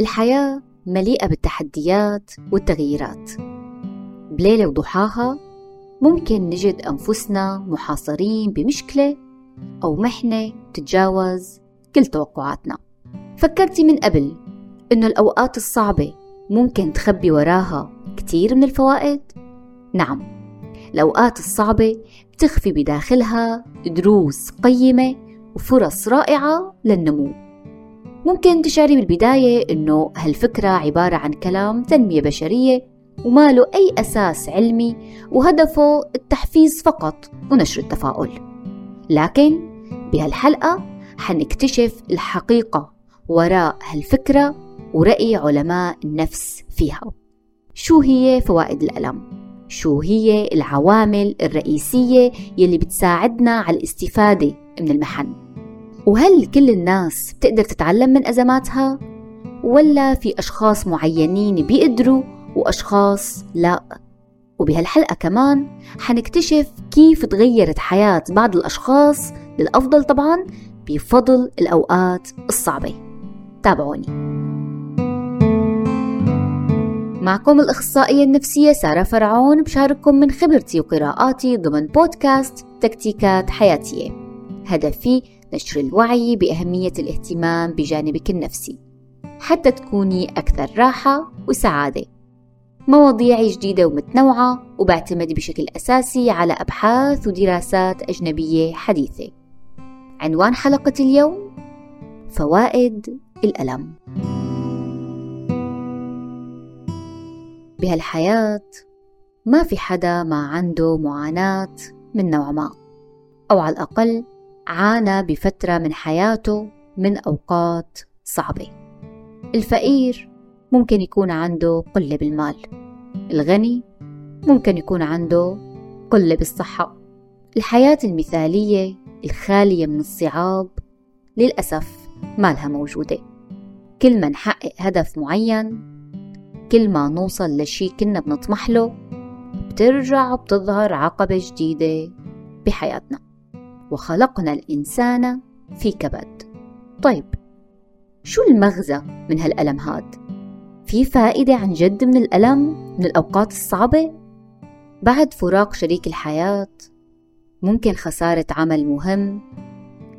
الحياة مليئة بالتحديات والتغييرات. بليلة وضحاها ممكن نجد أنفسنا محاصرين بمشكلة أو محنة تتجاوز كل توقعاتنا. فكرتي من قبل إنه الأوقات الصعبة ممكن تخبي وراها كتير من الفوائد؟ نعم الأوقات الصعبة تخفي بداخلها دروس قيمة وفرص رائعة للنمو. ممكن تشعري بالبداية إنه هالفكرة عبارة عن كلام تنمية بشرية وما له أي أساس علمي وهدفه التحفيز فقط ونشر التفاؤل. لكن بهالحلقة حنكتشف الحقيقة وراء هالفكرة ورأي علماء النفس فيها. شو هي فوائد الألم؟ شو هي العوامل الرئيسية يلي بتساعدنا على الاستفادة من المحن؟ وهل كل الناس بتقدر تتعلم من أزماتها؟ ولا في أشخاص معينين بيقدروا وأشخاص لا؟ وبهالحلقة كمان حنكتشف كيف تغيرت حياة بعض الأشخاص للأفضل طبعا بفضل الأوقات الصعبة. تابعوني. معكم الأخصائية النفسية سارة فرعون بشارككم من خبرتي وقراءاتي ضمن بودكاست تكتيكات حياتية. هدفي نشر الوعي بأهمية الاهتمام بجانبك النفسي. حتى تكوني أكثر راحة وسعادة. مواضيعي جديدة ومتنوعة وبعتمد بشكل أساسي على أبحاث ودراسات أجنبية حديثة. عنوان حلقة اليوم فوائد الألم. بهالحياة ما في حدا ما عنده معاناة من نوع ما أو على الأقل عانى بفترة من حياته من أوقات صعبة. الفقير ممكن يكون عنده قلة بالمال. الغني ممكن يكون عنده قلة بالصحة. الحياة المثالية الخالية من الصعاب للأسف ما لها موجودة. كل ما نحقق هدف معين كل ما نوصل لشي كنا بنطمح له بترجع بتظهر عقبة جديدة بحياتنا. وخلقنا الإنسان في كبد طيب شو المغزى من هالألم هاد؟ في فائدة عن جد من الألم من الأوقات الصعبة؟ بعد فراق شريك الحياة ممكن خسارة عمل مهم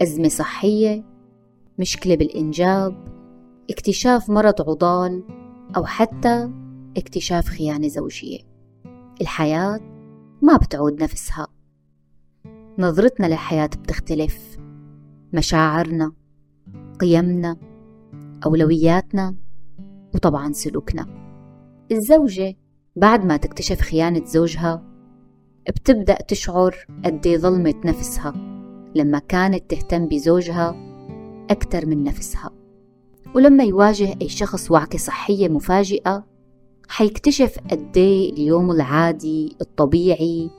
أزمة صحية مشكلة بالإنجاب اكتشاف مرض عضال أو حتى اكتشاف خيانة زوجية الحياة ما بتعود نفسها نظرتنا للحياة بتختلف. مشاعرنا قيمنا أولوياتنا وطبعا سلوكنا. الزوجة بعد ما تكتشف خيانة زوجها بتبدأ تشعر قد ظلمت نفسها. لما كانت تهتم بزوجها أكثر من نفسها. ولما يواجه أي شخص وعكة صحية مفاجئة حيكتشف قديه اليوم العادي الطبيعي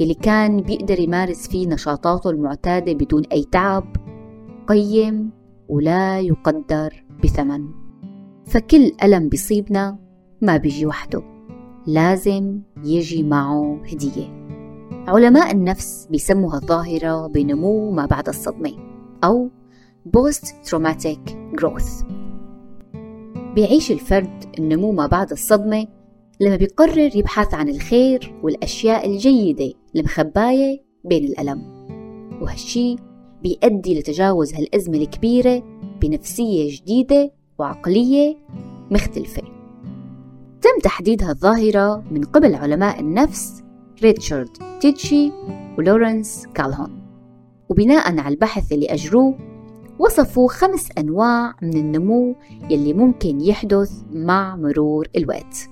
يلي كان بيقدر يمارس فيه نشاطاته المعتادة بدون أي تعب قيم ولا يقدر بثمن. فكل ألم بيصيبنا ما بيجي وحده لازم يجي معه هدية. علماء النفس بيسموا هالظاهرة بنمو ما بعد الصدمة أو Post Traumatic Growth. بيعيش الفرد النمو ما بعد الصدمة لما بيقرر يبحث عن الخير والأشياء الجيدة المخباية بين الألم. وهالشي بيؤدي لتجاوز هالأزمة الكبيرة بنفسية جديدة وعقلية مختلفة. تم تحديد هالظاهرة من قبل علماء النفس ريتشارد تيتشي ولورنس كالهون. وبناء على البحث اللي أجروه وصفوا خمس أنواع من النمو يلي ممكن يحدث مع مرور الوقت.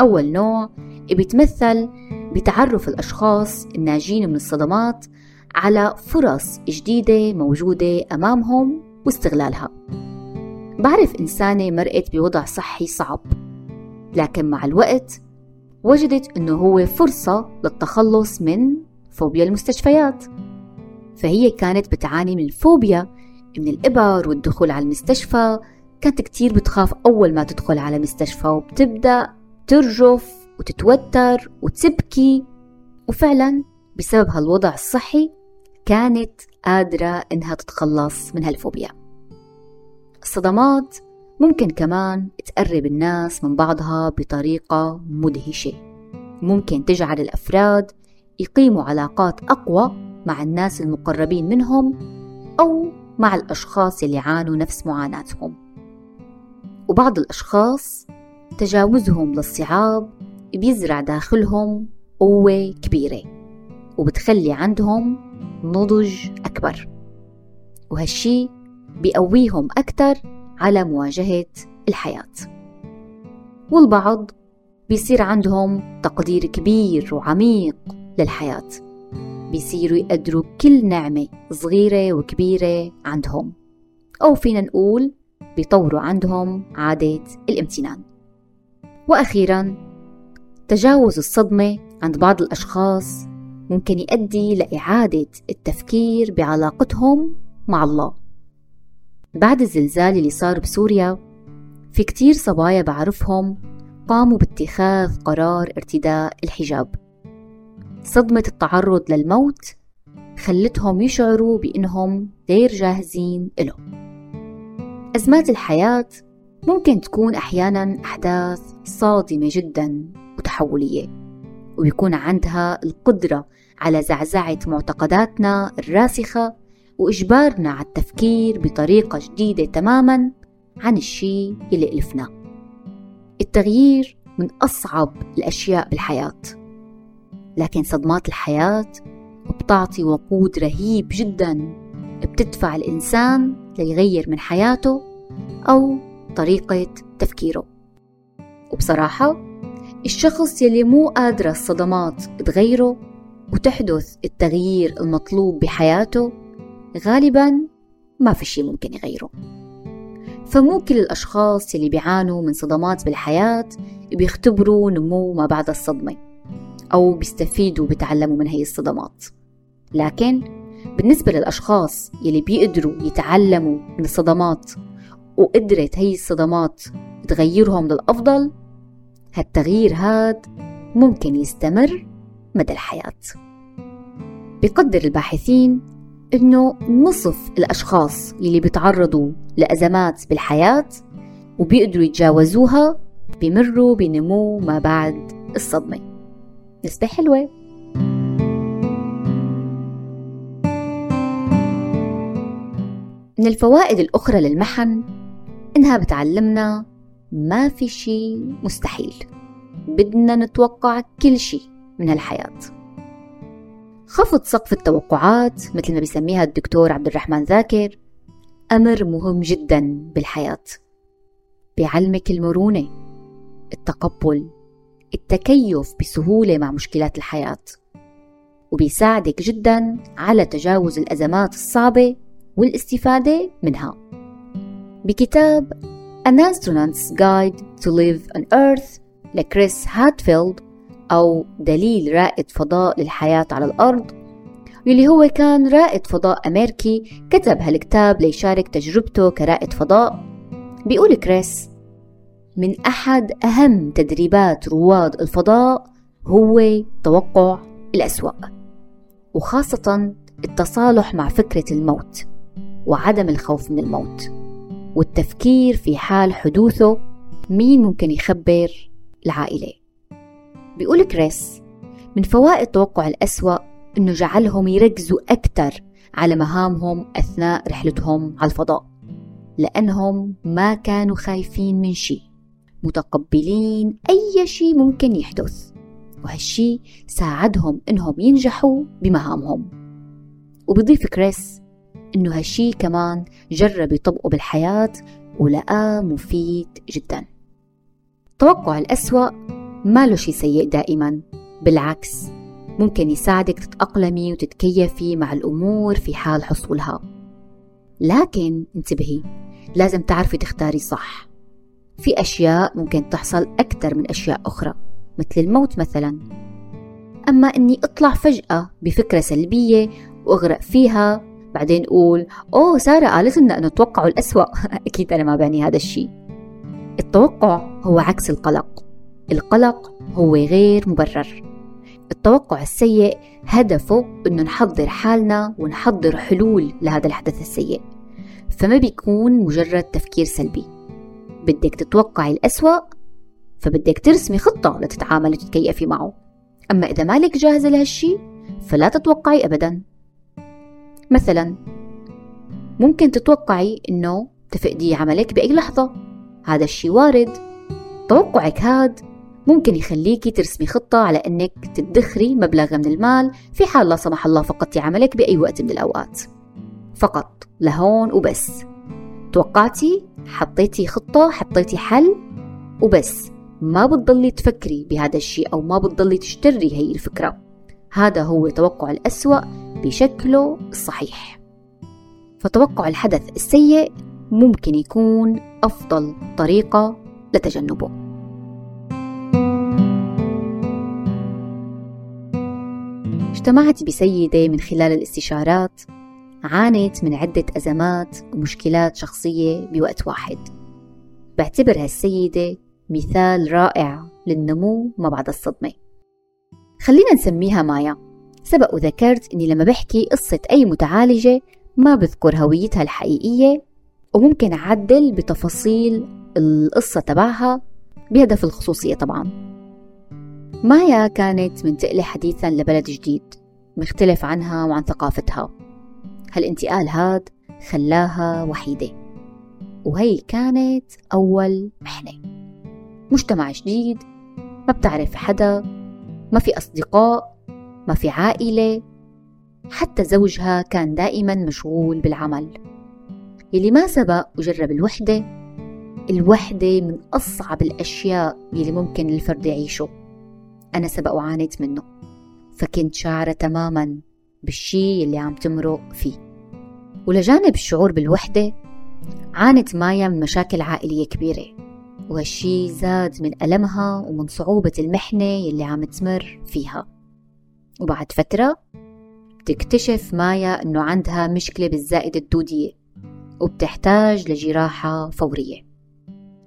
أول نوع بيتمثل بتعرف الأشخاص الناجين من الصدمات على فرص جديدة موجودة أمامهم واستغلالها. بعرف إنسانة مرقت بوضع صحي صعب لكن مع الوقت وجدت أنه هو فرصة للتخلص من فوبيا المستشفيات. فهي كانت بتعاني من فوبيا من الإبر والدخول على المستشفى. كانت كتير بتخاف أول ما تدخل على مستشفى وبتبدأ ترجف وتتوتر وتبكي وفعلا بسبب هالوضع الصحي كانت قادرة إنها تتخلص من هالفوبيا. الصدمات ممكن كمان تقرب الناس من بعضها بطريقة مدهشة. ممكن تجعل الأفراد يقيموا علاقات أقوى مع الناس المقربين منهم أو مع الأشخاص اللي عانوا نفس معاناتهم. وبعض الأشخاص تجاوزهم للصعاب بيزرع داخلهم قوة كبيرة وبتخلي عندهم نضج أكبر. وهالشي بيقويهم أكتر على مواجهة الحياة. والبعض بيصير عندهم تقدير كبير وعميق للحياة. بيصيروا يقدروا كل نعمة صغيرة وكبيرة عندهم أو فينا نقول بيطوروا عندهم عادة الامتنان. وأخيرا تجاوز الصدمة عند بعض الأشخاص ممكن يؤدي لإعادة التفكير بعلاقتهم مع الله. بعد الزلزال اللي صار بسوريا في كتير صبايا بعرفهم قاموا باتخاذ قرار ارتداء الحجاب. صدمة التعرض للموت خلتهم يشعروا بأنهم غير جاهزين له أزمات الحياة ممكن تكون أحيانا أحداث صادمة جدا وتحولية ويكون عندها القدرة على زعزعة معتقداتنا الراسخة وإجبارنا على التفكير بطريقة جديدة تماما عن الشيء اللي ألفناه. التغيير من أصعب الأشياء بالحياة لكن صدمات الحياة بتعطي وقود رهيب جدا بتدفع الإنسان ليغير من حياته أو طريقة تفكيره. وبصراحة الشخص يلي مو قادرة الصدمات تغيره وتحدث التغيير المطلوب بحياته غالبا ما في شي ممكن يغيره. فمو كل الأشخاص يلي بيعانوا من صدمات بالحياة بيختبروا نمو ما بعد الصدمة أو بيستفيدوا وبيتعلموا من هي الصدمات. لكن بالنسبة للأشخاص يلي بيقدروا يتعلموا من الصدمات وقدرت هي الصدمات تغيرهم للأفضل هالتغيير هاد ممكن يستمر مدى الحياة. بيقدر الباحثين إنه نصف الأشخاص يلي بيتعرضوا لأزمات بالحياة وبيقدروا يتجاوزوها بيمروا بنمو ما بعد الصدمة. نسبة حلوة. من الفوائد الأخرى للمحن إنها بتعلمنا ما في شي مستحيل. بدنا نتوقع كل شي من هالحياة. خفض سقف التوقعات مثل ما بيسميها الدكتور عبد الرحمن ذاكر أمر مهم جدا بالحياة. بيعلمك المرونة التقبل التكيف بسهولة مع مشكلات الحياة. وبيساعدك جدا على تجاوز الأزمات الصعبة والاستفادة منها. بكتاب An Astronaut's Guide to Live on Earth لكريس هاتفيلد أو دليل رائد فضاء للحياة على الأرض واللي هو كان رائد فضاء أمريكي كتب هالكتاب ليشارك تجربته كرائد فضاء. بيقول كريس من أحد أهم تدريبات رواد الفضاء هو توقع الأسوأ وخاصة التصالح مع فكرة الموت وعدم الخوف من الموت. والتفكير في حال حدوثه مين ممكن يخبر العائلة. بيقول كريس من فوائد توقع الأسوأ إنه جعلهم يركزوا أكثر على مهامهم أثناء رحلتهم على الفضاء لأنهم ما كانوا خايفين من شيء متقبلين أي شيء ممكن يحدث وهالشي ساعدهم إنهم ينجحوا بمهامهم. وبضيف كريس إنه هالشي كمان جرب يطبقه بالحياة ولقاه مفيد جدا. توقع الأسوأ ما له شي سيء دائما بالعكس ممكن يساعدك تتأقلمي وتتكيفي مع الأمور في حال حصولها. لكن انتبهي لازم تعرفي تختاري صح. في أشياء ممكن تحصل أكثر من أشياء أخرى مثل الموت مثلا. أما أني أطلع فجأة بفكرة سلبية وأغرق فيها بعدين أقول أوه سارة قالت لنا أنه توقعوا الأسوأ. أكيد أنا ما بعني هذا الشيء. التوقع هو عكس القلق. القلق هو غير مبرر. التوقع السيء هدفه أنه نحضر حالنا ونحضر حلول لهذا الحدث السيء. فما بيكون مجرد تفكير سلبي. بدك تتوقعي الأسوأ فبدك ترسمي خطة لتتعاملي وتتكيفي معه. أما إذا مالك جاهزة لهالشي فلا تتوقعي أبدا. مثلا ممكن تتوقعي إنه تفقدي عملك بأي لحظة. هذا الشي وارد. توقعك هاد ممكن يخليكي ترسمي خطة على أنك تدخري مبلغ من المال في حال لا سمح الله فقدتي عملك بأي وقت من الأوقات. فقط لهون وبس. توقعتي حطيتي خطة حطيتي حل وبس. ما بتضلي تفكري بهذا الشيء أو ما بتضلي تشتري هي الفكرة. هذا هو توقع الأسوأ بشكله الصحيح فتوقع الحدث السيء ممكن يكون أفضل طريقة لتجنبه. اجتمعت بسيدة من خلال الاستشارات عانت من عدة أزمات ومشكلات شخصية بوقت واحد. بعتبر هالسيدة مثال رائع للنمو ما بعد الصدمة. خلينا نسميها مايا. سبق وذكرت أني لما بحكي قصة أي متعالجة ما بذكر هويتها الحقيقية وممكن أعدل بتفاصيل القصة تبعها بهدف الخصوصية طبعا. مايا كانت منتقلة حديثا لبلد جديد مختلف عنها وعن ثقافتها. هالانتقال هاد خلاها وحيدة؟ وهي كانت أول محنة. مجتمع جديد ما بتعرف حدا ما في أصدقاء ما في عائلة. حتى زوجها كان دائما مشغول بالعمل. يلي ما سبق وجرب الوحدة. الوحدة من أصعب الأشياء يلي ممكن الفرد يعيشه. أنا سبق وعانيت منه. فكنت شاعرة تماما بالشي اللي عم تمرق فيه. ولجانب الشعور بالوحدة عانت مايا من مشاكل عائلية كبيرة. وهالشي زاد من ألمها ومن صعوبة المحنة يلي عم تمر فيها. وبعد فترة بتكتشف مايا أنه عندها مشكلة بالزائدة الدودية وبتحتاج لجراحة فورية.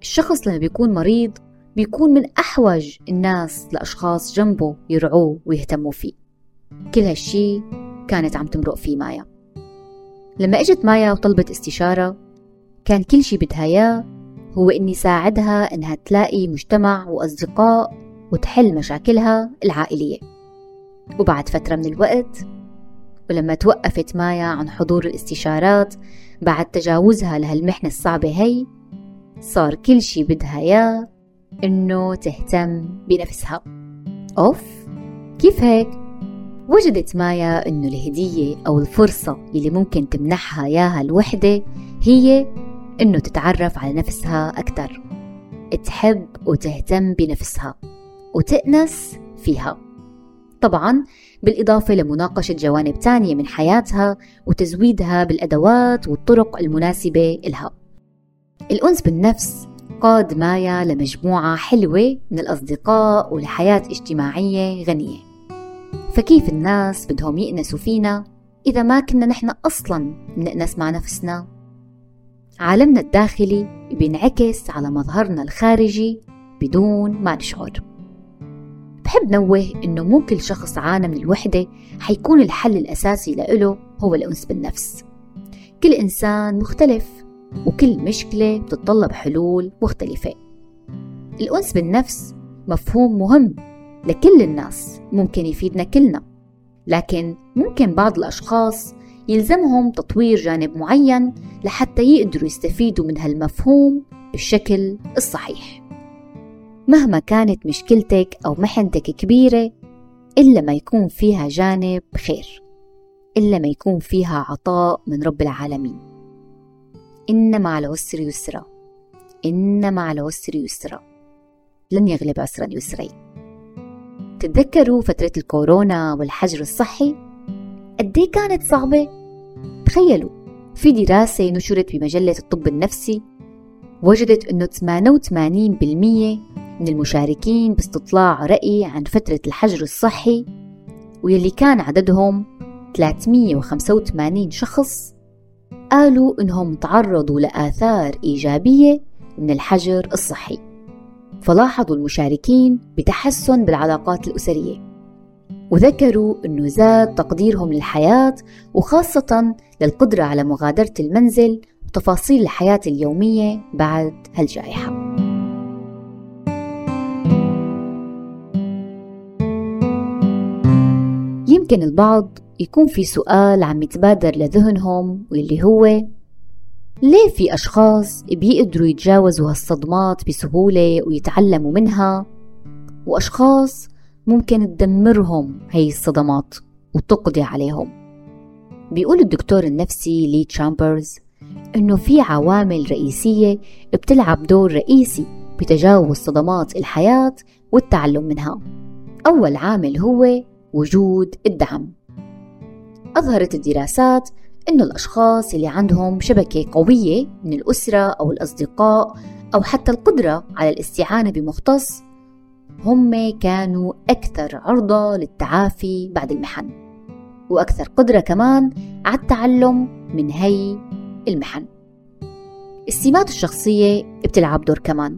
الشخص لما بيكون مريض بيكون من أحوج الناس لأشخاص جنبه يرعوه ويهتموا فيه. كل هالشي كانت عم تمرق فيه مايا. لما إجت مايا وطلبت استشارة كان كل شي بدها إياه هو إني ساعدها إنها تلاقي مجتمع وأصدقاء وتحل مشاكلها العائلية. وبعد فترة من الوقت ولما توقفت مايا عن حضور الاستشارات بعد تجاوزها لهالمحنة الصعبة هي صار كل شي بدها اياه إنه تهتم بنفسها. أوف كيف هيك؟ وجدت مايا إنه الهدية أو الفرصة اللي ممكن تمنحها إياها الوحدة هي إنه تتعرف على نفسها أكثر تحب وتهتم بنفسها وتأنس فيها. طبعا بالإضافة لمناقشة جوانب تانية من حياتها وتزويدها بالأدوات والطرق المناسبة إلها الأنس بالنفس قاد مايا لمجموعة حلوة من الأصدقاء ولحياة اجتماعية غنية. فكيف الناس بدهم يأنسوا فينا إذا ما كنا نحن أصلا نأنس مع نفسنا؟ عالمنا الداخلي بينعكس على مظهرنا الخارجي بدون ما نشعر. بحب نوه إنه مو كل شخص عانى من الوحدة حيكون الحل الأساسي لإله هو الأنس بالنفس. كل إنسان مختلف وكل مشكلة بتتطلب حلول مختلفة. الأنس بالنفس مفهوم مهم لكل الناس ممكن يفيدنا كلنا. لكن ممكن بعض الأشخاص يلزمهم تطوير جانب معين لحتى يقدروا يستفيدوا من هالمفهوم بالشكل الصحيح. مهما كانت مشكلتك أو محنتك كبيرة إلا ما يكون فيها جانب خير إلا ما يكون فيها عطاء من رب العالمين. إن مع العسر يسرا إن مع العسر يسرا. لن يغلب عسرا يسرين تتذكروا فترة الكورونا والحجر الصحي؟ قد كانت صعبة؟ تخيلوا في دراسة نشرت بمجلة الطب النفسي وجدت أنه 88% من المشاركين باستطلاع رأي عن فترة الحجر الصحي واللي كان عددهم 385 شخص قالوا إنهم تعرضوا لآثار إيجابية من الحجر الصحي. فلاحظوا المشاركين بتحسن بالعلاقات الأسرية وذكروا أنه زاد تقديرهم للحياة وخاصة للقدرة على مغادرة المنزل وتفاصيل الحياة اليومية بعد هالجائحة. يمكن البعض يكون في سؤال عم يتبادر لذهنهم واللي هو ليه في أشخاص بيقدروا يتجاوزوا هالصدمات بسهولة ويتعلموا منها وأشخاص ممكن تدمرهم هي الصدمات وتقضي عليهم؟ بيقول الدكتور النفسي لي تشامبرز إنه في عوامل رئيسية بتلعب دور رئيسي بتجاوز صدمات الحياة والتعلم منها. أول عامل هو وجود الدعم. أظهرت الدراسات أن الأشخاص اللي عندهم شبكة قوية من الأسرة أو الأصدقاء أو حتى القدرة على الاستعانة بمختص هم كانوا أكثر عرضة للتعافي بعد المحن. وأكثر قدرة كمان على التعلم من هي المحن. السمات الشخصية بتلعب دور كمان.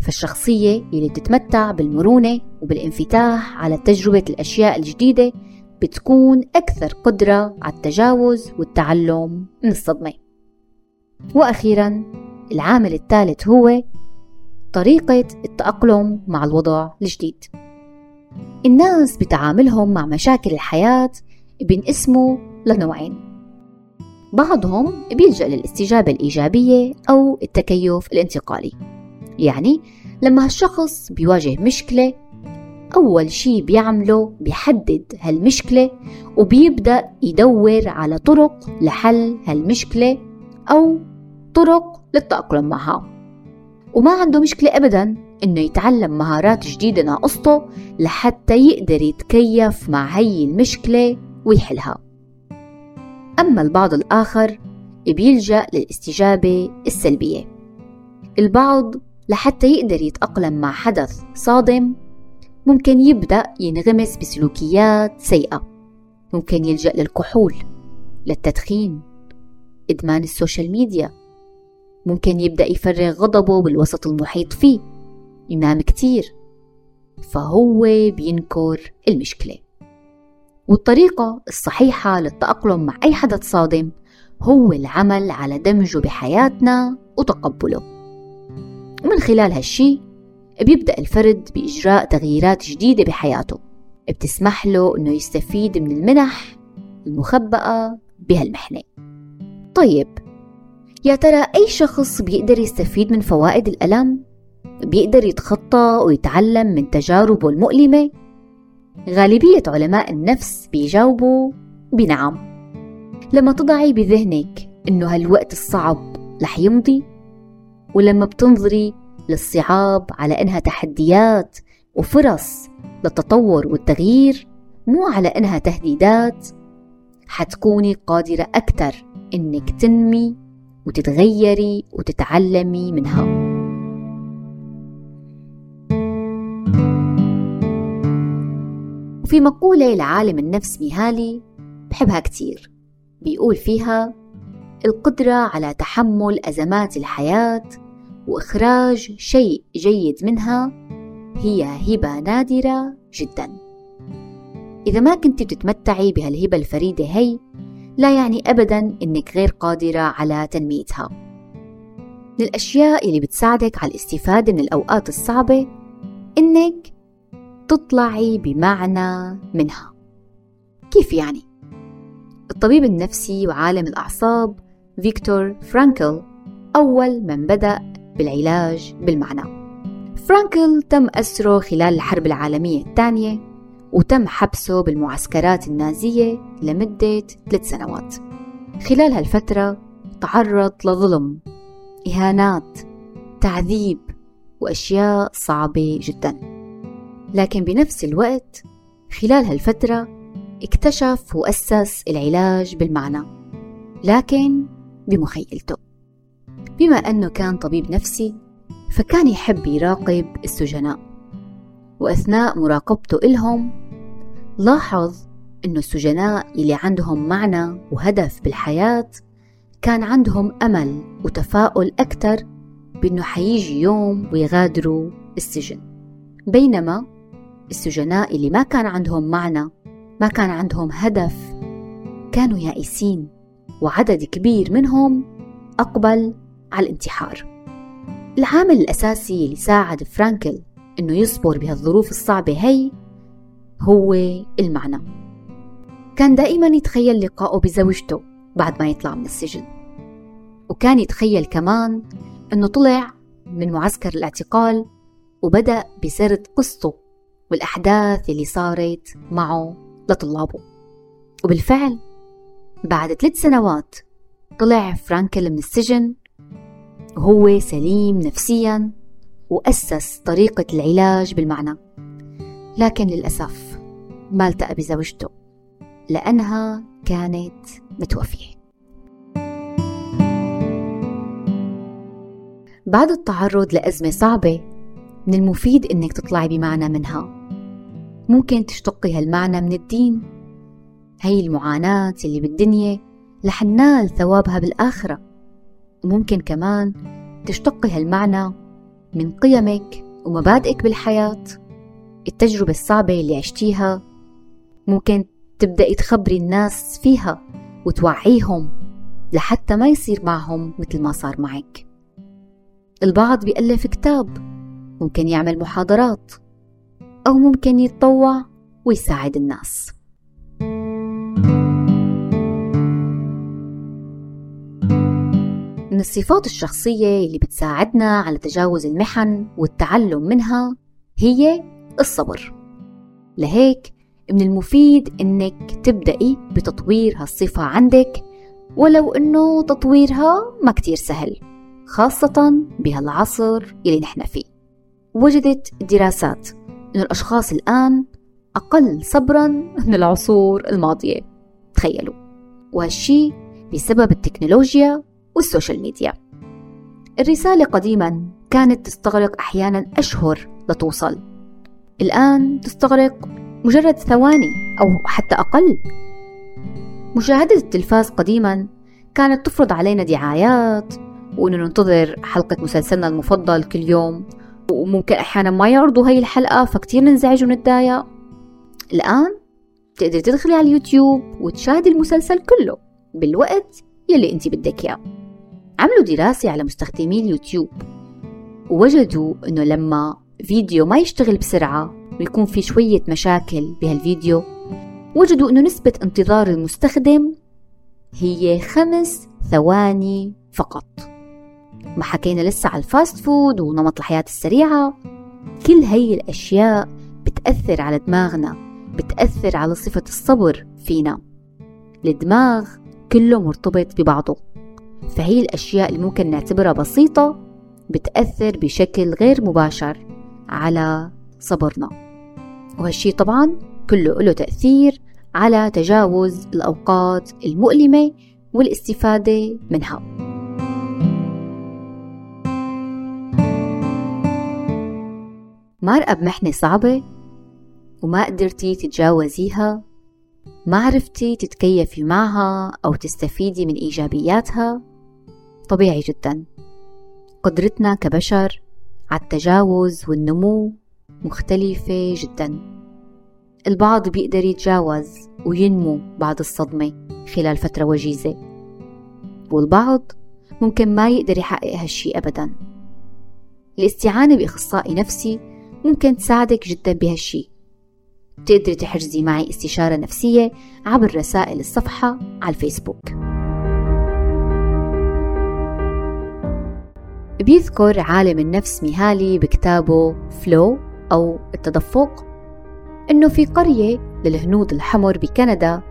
فالشخصية اللي بتتمتع بالمرونة وبالانفتاح على تجربة الأشياء الجديدة بتكون أكثر قدرة على التجاوز والتعلم من الصدمة. وأخيرا العامل الثالث هو طريقة التأقلم مع الوضع الجديد. الناس بتعاملهم مع مشاكل الحياة بينقسموا لنوعين. بعضهم بيلجأ للاستجابة الإيجابية أو التكيف الانتقالي. يعني لما هالشخص بيواجه مشكلة أول شي بيعمله بيحدد هالمشكلة وبيبدأ يدور على طرق لحل هالمشكلة أو طرق للتأقلم معها. وما عنده مشكلة أبدا إنه يتعلم مهارات جديدة ناقصته لحتى يقدر يتكيف مع هي المشكلة ويحلها. أما البعض الآخر بيلجأ للاستجابة السلبية. البعض لحتى يقدر يتأقلم مع حدث صادم. ممكن يبدأ ينغمس بسلوكيات سيئة. ممكن يلجأ للكحول للتدخين إدمان السوشيال ميديا. ممكن يبدأ يفرغ غضبه بالوسط المحيط فيه ينام كتير. فهو بينكر المشكلة. والطريقة الصحيحة للتأقلم مع أي حدث صادم هو العمل على دمجه بحياتنا وتقبله. ومن خلال هالشي بيبدأ الفرد بإجراء تغييرات جديدة بحياته بتسمح له إنه يستفيد من المنح المخبأة بهالمحنة طيب يا ترى أي شخص بيقدر يستفيد من فوائد الألم؟ بيقدر يتخطى ويتعلم من تجاربه المؤلمة؟ غالبية علماء النفس بيجاوبوا بنعم لما تضعي بذهنك إنه هالوقت الصعب رح يمضي ولما بتنظري للصعاب على إنها تحديات وفرص للتطور والتغيير مو على إنها تهديدات حتكوني قادرة أكثر إنك تنمي وتتغيري وتتعلمي منها. وفي مقولة لعالم النفس ميهالي بحبها كتير بيقول فيها القدرة على تحمل أزمات الحياة وإخراج شيء جيد منها هي هبة نادرة جدا. إذا ما كنت بتتمتعي بهالهبة الفريدة هي لا يعني أبدا إنك غير قادرة على تنميتها. من الأشياء اللي بتساعدك على الاستفادة من الأوقات الصعبة إنك تطلعي بمعنى منها. كيف يعني؟ الطبيب النفسي وعالم الأعصاب فيكتور فرانكل أول من بدأ بالعلاج بالمعنى فرانكل تم أسره خلال الحرب العالمية الثانية وتم حبسه بالمعسكرات النازية لمدة ثلاث سنوات. خلال هالفترة تعرض لظلم إهانات تعذيب وأشياء صعبة جدا. لكن بنفس الوقت خلال هالفترة اكتشف وأسس العلاج بالمعنى لكن بمخيلته. بما أنه كان طبيب نفسي فكان يحب يراقب السجناء. وأثناء مراقبته إلهم لاحظ أنه السجناء اللي عندهم معنى وهدف بالحياة كان عندهم أمل وتفاؤل أكثر بأنه حيجي يوم ويغادروا السجن. بينما السجناء اللي ما كان عندهم معنى ما كان عندهم هدف كانوا يائسين. وعدد كبير منهم أقبل على الانتحار. العامل الأساسي اللي ساعد فرانكل إنه يصبر بهالظروف الصعبة هي هو المعنى. كان دائما يتخيل لقائه بزوجته بعد ما يطلع من السجن. وكان يتخيل كمان إنه طلع من معسكر الاعتقال وبدأ بسرد قصته والأحداث اللي صارت معه لطلابه. وبالفعل بعد ثلاث سنوات طلع فرانكل من السجن. وهو سليم نفسيا وأسس طريقة العلاج بالمعنى لكن للأسف ما التقى بزوجته لأنها كانت متوفية. بعد التعرض لأزمة صعبة من المفيد إنك تطلعي بمعنى منها ممكن تشتقي هالمعنى من الدين هي المعاناة اللي بالدنيا رح ننال ثوابها بالآخرة. وممكن كمان تشتقي هالمعنى من قيمك ومبادئك بالحياة. التجربة الصعبة اللي عشتيها ممكن تبدأي تخبري الناس فيها وتوعيهم لحتى ما يصير معهم مثل ما صار معك. البعض بيألف كتاب ممكن يعمل محاضرات أو ممكن يتطوع ويساعد الناس. من الصفات الشخصية اللي بتساعدنا على تجاوز المحن والتعلم منها هي الصبر. لهيك من المفيد إنك تبدأي بتطوير هالصفة عندك ولو إنه تطويرها ما كتير سهل خاصة بهالعصر اللي نحن فيه. وجدت دراسات إنه الأشخاص الآن أقل صبرا من العصور الماضية تخيلوا. وهالشي بسبب التكنولوجيا والسوشيال ميديا. الرسالة قديما كانت تستغرق أحيانا أشهر لتوصل. الآن تستغرق مجرد ثواني أو حتى أقل. مشاهدة التلفاز قديما كانت تفرض علينا دعايات وإنه ننتظر حلقة مسلسلنا المفضل كل يوم وممكن أحيانا ما يعرضوا هاي الحلقة فكتير ننزعج ونتضايق. الآن تقدر تدخلي على اليوتيوب وتشاهدي المسلسل كله بالوقت يلي انت بدك إياه. عملوا دراسة على مستخدمي اليوتيوب. ووجدوا إنه لما فيديو ما يشتغل بسرعة ويكون في شوية مشاكل بهالفيديو وجدوا إنه نسبة انتظار المستخدم هي خمس ثواني فقط. ما حكينا لسه على ال fast food ونمط الحياة السريعة. كل هي الأشياء بتأثر على دماغنا بتأثر على صفة الصبر فينا. الدماغ كله مرتبط ببعضه. فهي الأشياء اللي ممكن نعتبرها بسيطة بتأثر بشكل غير مباشر على صبرنا. وهالشي طبعا كله له تأثير على تجاوز الأوقات المؤلمة والاستفادة منها. مرقة بمحنة صعبة وما قدرتي تتجاوزيها ما عرفتي تتكيفي معها أو تستفيدي من إيجابياتها طبيعي جدا. قدرتنا كبشر على التجاوز والنمو مختلفة جدا. البعض بيقدر يتجاوز وينمو بعد الصدمة خلال فترة وجيزة. والبعض ممكن ما يقدر يحقق هالشي أبدا. الاستعانة بإخصائي نفسي ممكن تساعدك جدا بهالشي. تقدري تحجزي معي استشارة نفسية عبر رسائل الصفحة على الفيسبوك. بيذكر عالم النفس ميهالي بكتابه فلو أو التدفق؟ إنه في قرية للهنود الحمر بكندا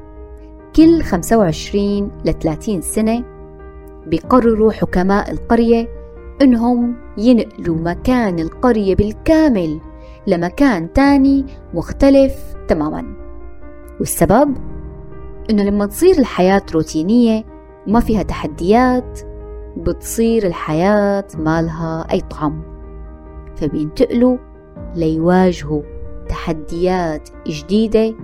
كل 25 ل 30 سنة بيقرروا حكماء القرية إنهم ينقلوا مكان القرية بالكامل لمكان تاني مختلف تماما. والسبب؟ إنه لما تصير الحياة روتينية وما فيها تحديات بتصير الحياة مالها أي طعم. فبينتقلوا ليواجهوا تحديات جديدة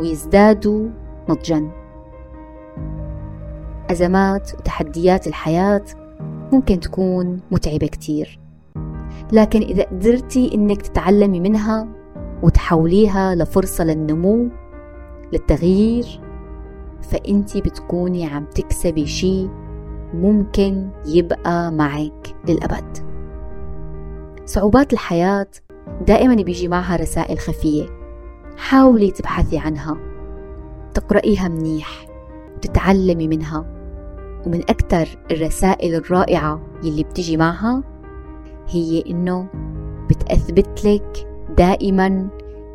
ويزدادوا نضجا. أزمات وتحديات الحياة ممكن تكون متعبة كتير. لكن إذا قدرتي إنك تتعلمي منها وتحوليها لفرصة للنمو للتغيير فأنت بتكوني عم تكسبي شيء ممكن يبقى معك للأبد. صعوبات الحياة دائما بيجي معها رسائل خفية. حاولي تبحثي عنها. تقرأيها منيح. وتتعلمي منها. ومن أكثر الرسائل الرائعة يلي بتجي معها هي إنه بتأثبت لك دائما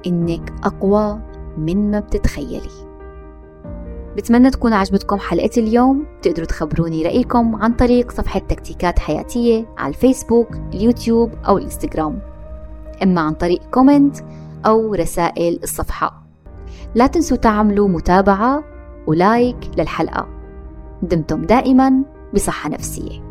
إنك أقوى من ما بتتخيلي. بتمنى تكون عجبتكم حلقة اليوم. تقدروا تخبروني رأيكم عن طريق صفحة تكتيكات حياتية على الفيسبوك اليوتيوب أو الإنستغرام. إما عن طريق comment أو رسائل الصفحة. لا تنسوا تعملوا متابعة و like للحلقة. دمتم دائما بصحة نفسية.